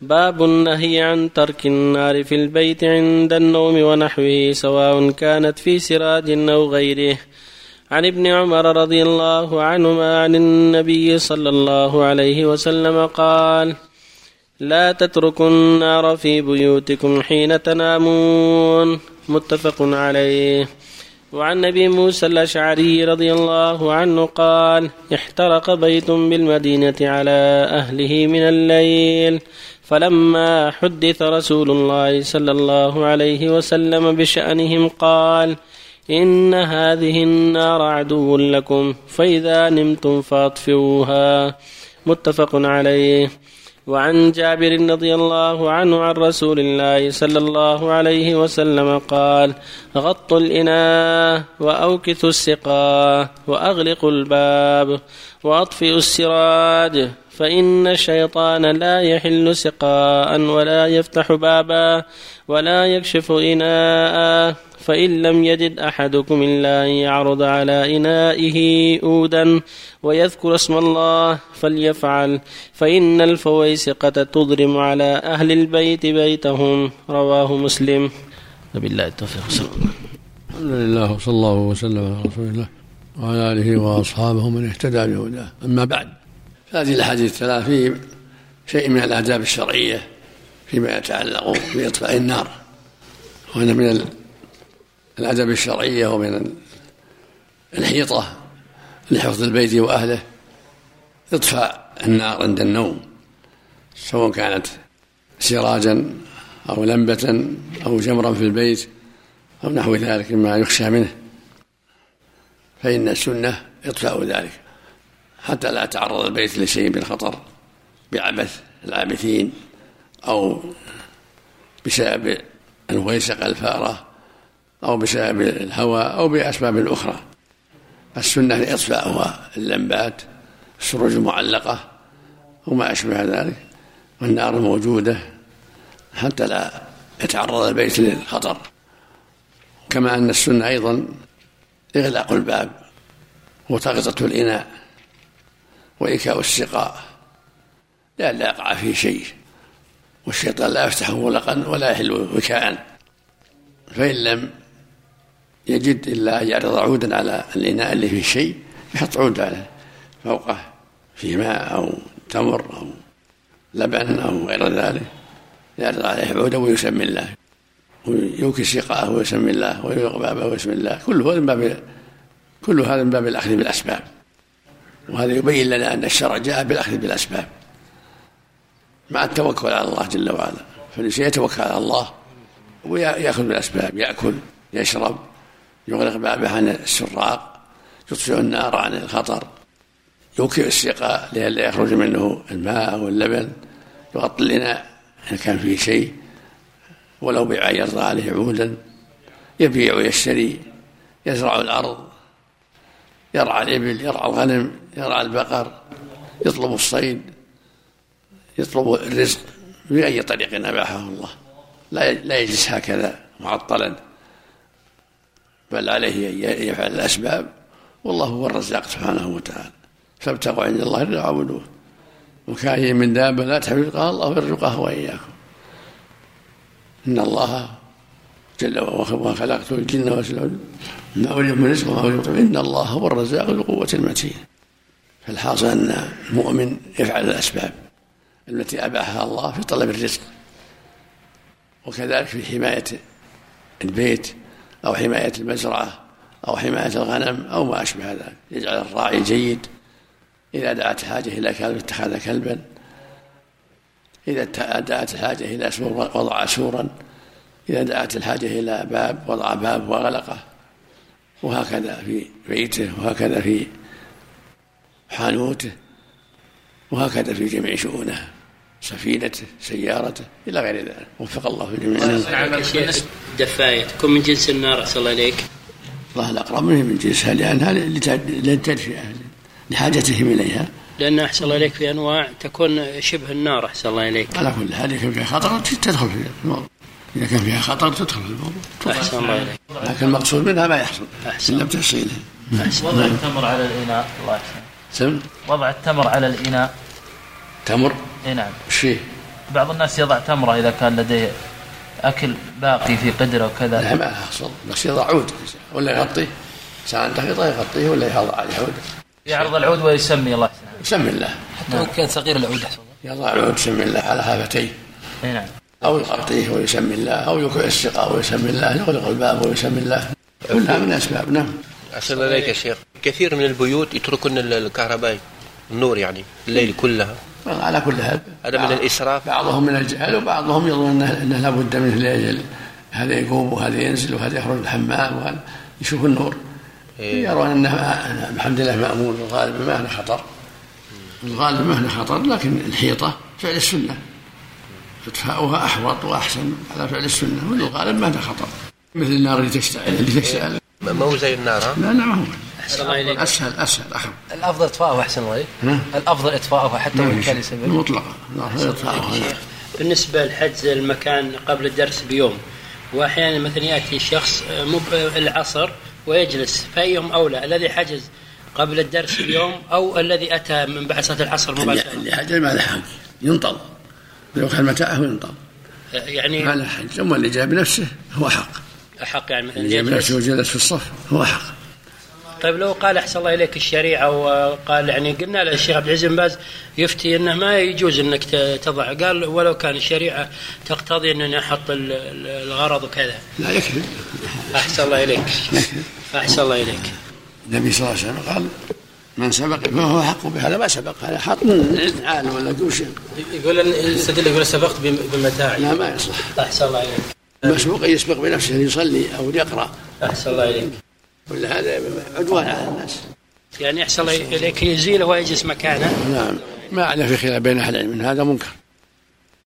باب النهي عن ترك النار في البيت عند النوم ونحوه سواء كانت في سراج أو غيره. عن ابن عمر رضي الله عنهما عن النبي صلى الله عليه وسلم قال لا تتركوا النار في بيوتكم حين تنامون. متفق عليه. وعن أبي موسى الأشعري رضي الله عنه قال احترق بيت بالمدينة على أهله من الليل. فلما حدث رسول الله صلى الله عليه وسلم بشأنهم قال إن هذه النار عدو لكم فإذا نمتم فاطفئوها. متفق عليه. وعن جابر رضي الله عنه عن رسول الله صلى الله عليه وسلم قال غطوا الإناء وأوكثوا السقاء وأغلقوا الباب وأطفئوا السراج. فإن الشيطان لا يحل سقاء ولا يفتح بابا ولا يكشف إناء فإن لم يجد أحدكم إلا أن يعرض على إنائه أودا ويذكر اسم الله فليفعل فإن الفويسقة تضرم على أهل البيت بيتهم. رواه مسلم. وبالله التوفيق. الحمد لله وصلى الله وسلم على رسول الله وعلى آله وأصحابه من اهتدى بهداه. أما بعد هذه الأحاديث الثلاث في شيء من الآداب الشرعية فيما يتعلق بإطفاء النار. وأن من الأدب الشرعية ومن الحيطة لحفظ البيت وأهله إطفاء النار عند النوم سواء كانت سراجا أو لمبة أو جمرا في البيت أو نحو ذلك مما يخشى منه فإن السنة إطفاء ذلك. حتى لا يتعرض البيت لشيء من خطر بعبث العابثين أو بسبب الويسق الفأرة أو بسبب الهوى أو بأسباب أخرى. السنة إطفاؤها اللمبات السروج المعلقة وما أشبه ذلك والنار موجودة حتى لا يتعرض البيت للخطر. كما أن السنة أيضا إغلاق الباب وتغطة الإناء. وإيكاء السقاء لئلا يقع فيه شيء. والشيطان لا يفتح مغلقا ولا يحل وكاء فإن لم يجد إلا أن يعرض عودا على الإناء اللي فيه شيء يحط عود على فوقه فيه ماء أو تمر أو لبن أو غير ذلك يعرض عليه عودا ويسمي الله. ويوكي سقاءه ويسمي الله ويغلق بابه ويسمي الله. كل هذا من باب كل هذا من باب الأخذ بالأسباب. وهذا يبين لنا أن الشرع جاء بالأخذ بالأسباب مع التوكل على الله جل وعلا. فالإنسان يتوكل على الله ويأخذ بالأسباب يأكل يشرب يغلق بابه عن السراق يطفئ النار عن الخطر يوكئ السقاء لئلا يخرج منه الماء واللبن يغطي الإناء إن كان فيه شيء ولو بيع يرضى عليه عودا يبيع ويشتري يزرع الأرض يرعى الإبل يرعى الغنم يرعى البقر يطلب الصيد يطلب الرزق بأي طريق أباحه الله. لا لا يجلس هكذا معطلا. بل عليه أن يفعل الأسباب. والله هو الرزاق سبحانه وتعالى. فابتغوا عند الله إلا عبدوه وكاين من دابة لا تحمل قال الله يرزقها وإياكم. إن الله جل وعلا خلقت الجن والإنس ما أريد من رزق وما إن الله هو الرزاق ذو قوة المتين. فالحاصل أن المؤمن يفعل الأسباب التي أباحها الله في طلب الرزق. وكذلك في حماية البيت أو حماية المزرعة أو حماية الغنم أو ما أشبه ذلك. يجعل الراعي جيد. إذا دعت حاجة إلى كلب اتخذ كلبا. إذا دعت الحاجة إلى سور وضع سورا إذا دعت الحاجة إلى باب وضع باب وغلقة وهكذا في بيته وهكذا في حانوته وهكذا في جميع شؤونه سفينته سيارته إلى غير ذلك. وفق الله في جميع دفاية. تكون من جنس النار أحسن الله إليك. الله الأقرب منه من جنسها لأنها للتدفئة لحاجتهم إليها. لأن أحسن الله إليك في أنواع تكون شبه النار أحسن الله إليك. على كل كان فيها خطر تدخل في الموضوع إذا كان فيها خطر تدخل في الموضوع أحسن الله إليك. لكن المقصود منها ما يحصل. أحسن. إلا بتحصيله. وضع التمر على الإناء. الله يحسن. سم؟ وضع التمر على الإناء. تمر؟ إي نعم. وش فيه؟ بعض الناس يضع تمرة إذا كان لديه أكل باقي في قدرة وكذا. لا ما حصل بس يضع عود. ولا يغطيه ساعة دقيقة يغطيه ولا يضع عليه عود. يعرض العود ويسمي الله. يسمي الله. حتى وان كان صغير العود يضع العود يسمي الله على هافتيه إي نعم. أو يغطيه ويسمي الله أو يكوع السقاء ويسمي الله يغلق الباب ويسمي الله. كلها من أسباب نعم. أحسن عليك يا شيخ. كثير من البيوت يتركون الكهرباء النور يعني الليل كلها. على كل حال. هذا من الإسراف؟ بعضهم من الجهل وبعضهم يظن إنه لابد منه لأجل هذا يقوم وهذا ينزل وهذا يخرج الحمام وهذا يشوف النور. إيه. يرون إنه الحمد لله مأمون الغالب ما هنا خطر. الغالب ما هنا خطر لكن الحيطة فعل السنة. اطفاؤها أحوط وأحسن على فعل السنة والغالب ما هنا خطر مثل النار اللي تشتعل اللي تشتعل. ما ما هو زي النار ها؟ لا لا ما هو. أحسن الله إليك. أسهل أسهل أخف. الأفضل إطفاؤه أحسن الله إليك. ها؟ الأفضل إطفاؤه حتى وإن كان يسبب مطلقا. بالنسبة لحجز المكان قبل الدرس بيوم وأحيانا مثلا يأتي شخص آه، مو ب- العصر ويجلس فأيهم أولى؟ الذي حجز قبل الدرس بيوم أو الذي أتى من بعد صلاة العصر اللي مباشرة اللي حجر ما له حق ينطل لو كان متاعه ينطل آه، يعني ما له حج أما اللي جاء بنفسه هو حق. أحق يعني مثلا اللي جاء بنفسه وجلس في الصف هو حق. طيب لو قال أحسن الله إليك الشريعة وقال يعني قلنا له الشيخ عبد العزيز بن باز يفتي أنه ما يجوز أنك ت- تضع. قال ولو كان الشريعة تقتضي ال- ال- الغرض وكذا. لا يكفي. أحسن الله إليك. أحسن الله إليك. النبي صلى الله عليه وسلم قال من سبق فهو حق به هذا ما سبق هذا حط من عال ولا دوش يقول يستدل يقول سبقت بمتاعي لا ما يصلح. أحسن الله إليك. المسبوق يسبق بنفسه ليصلي أو ليقرا أحسن الله إليك. ولا هذا عدوان على الناس. يعني الله إليك يزيله ويجلس مكانه. نعم. ما أعلم في خلاف بين أهل العلم من هذا منكر.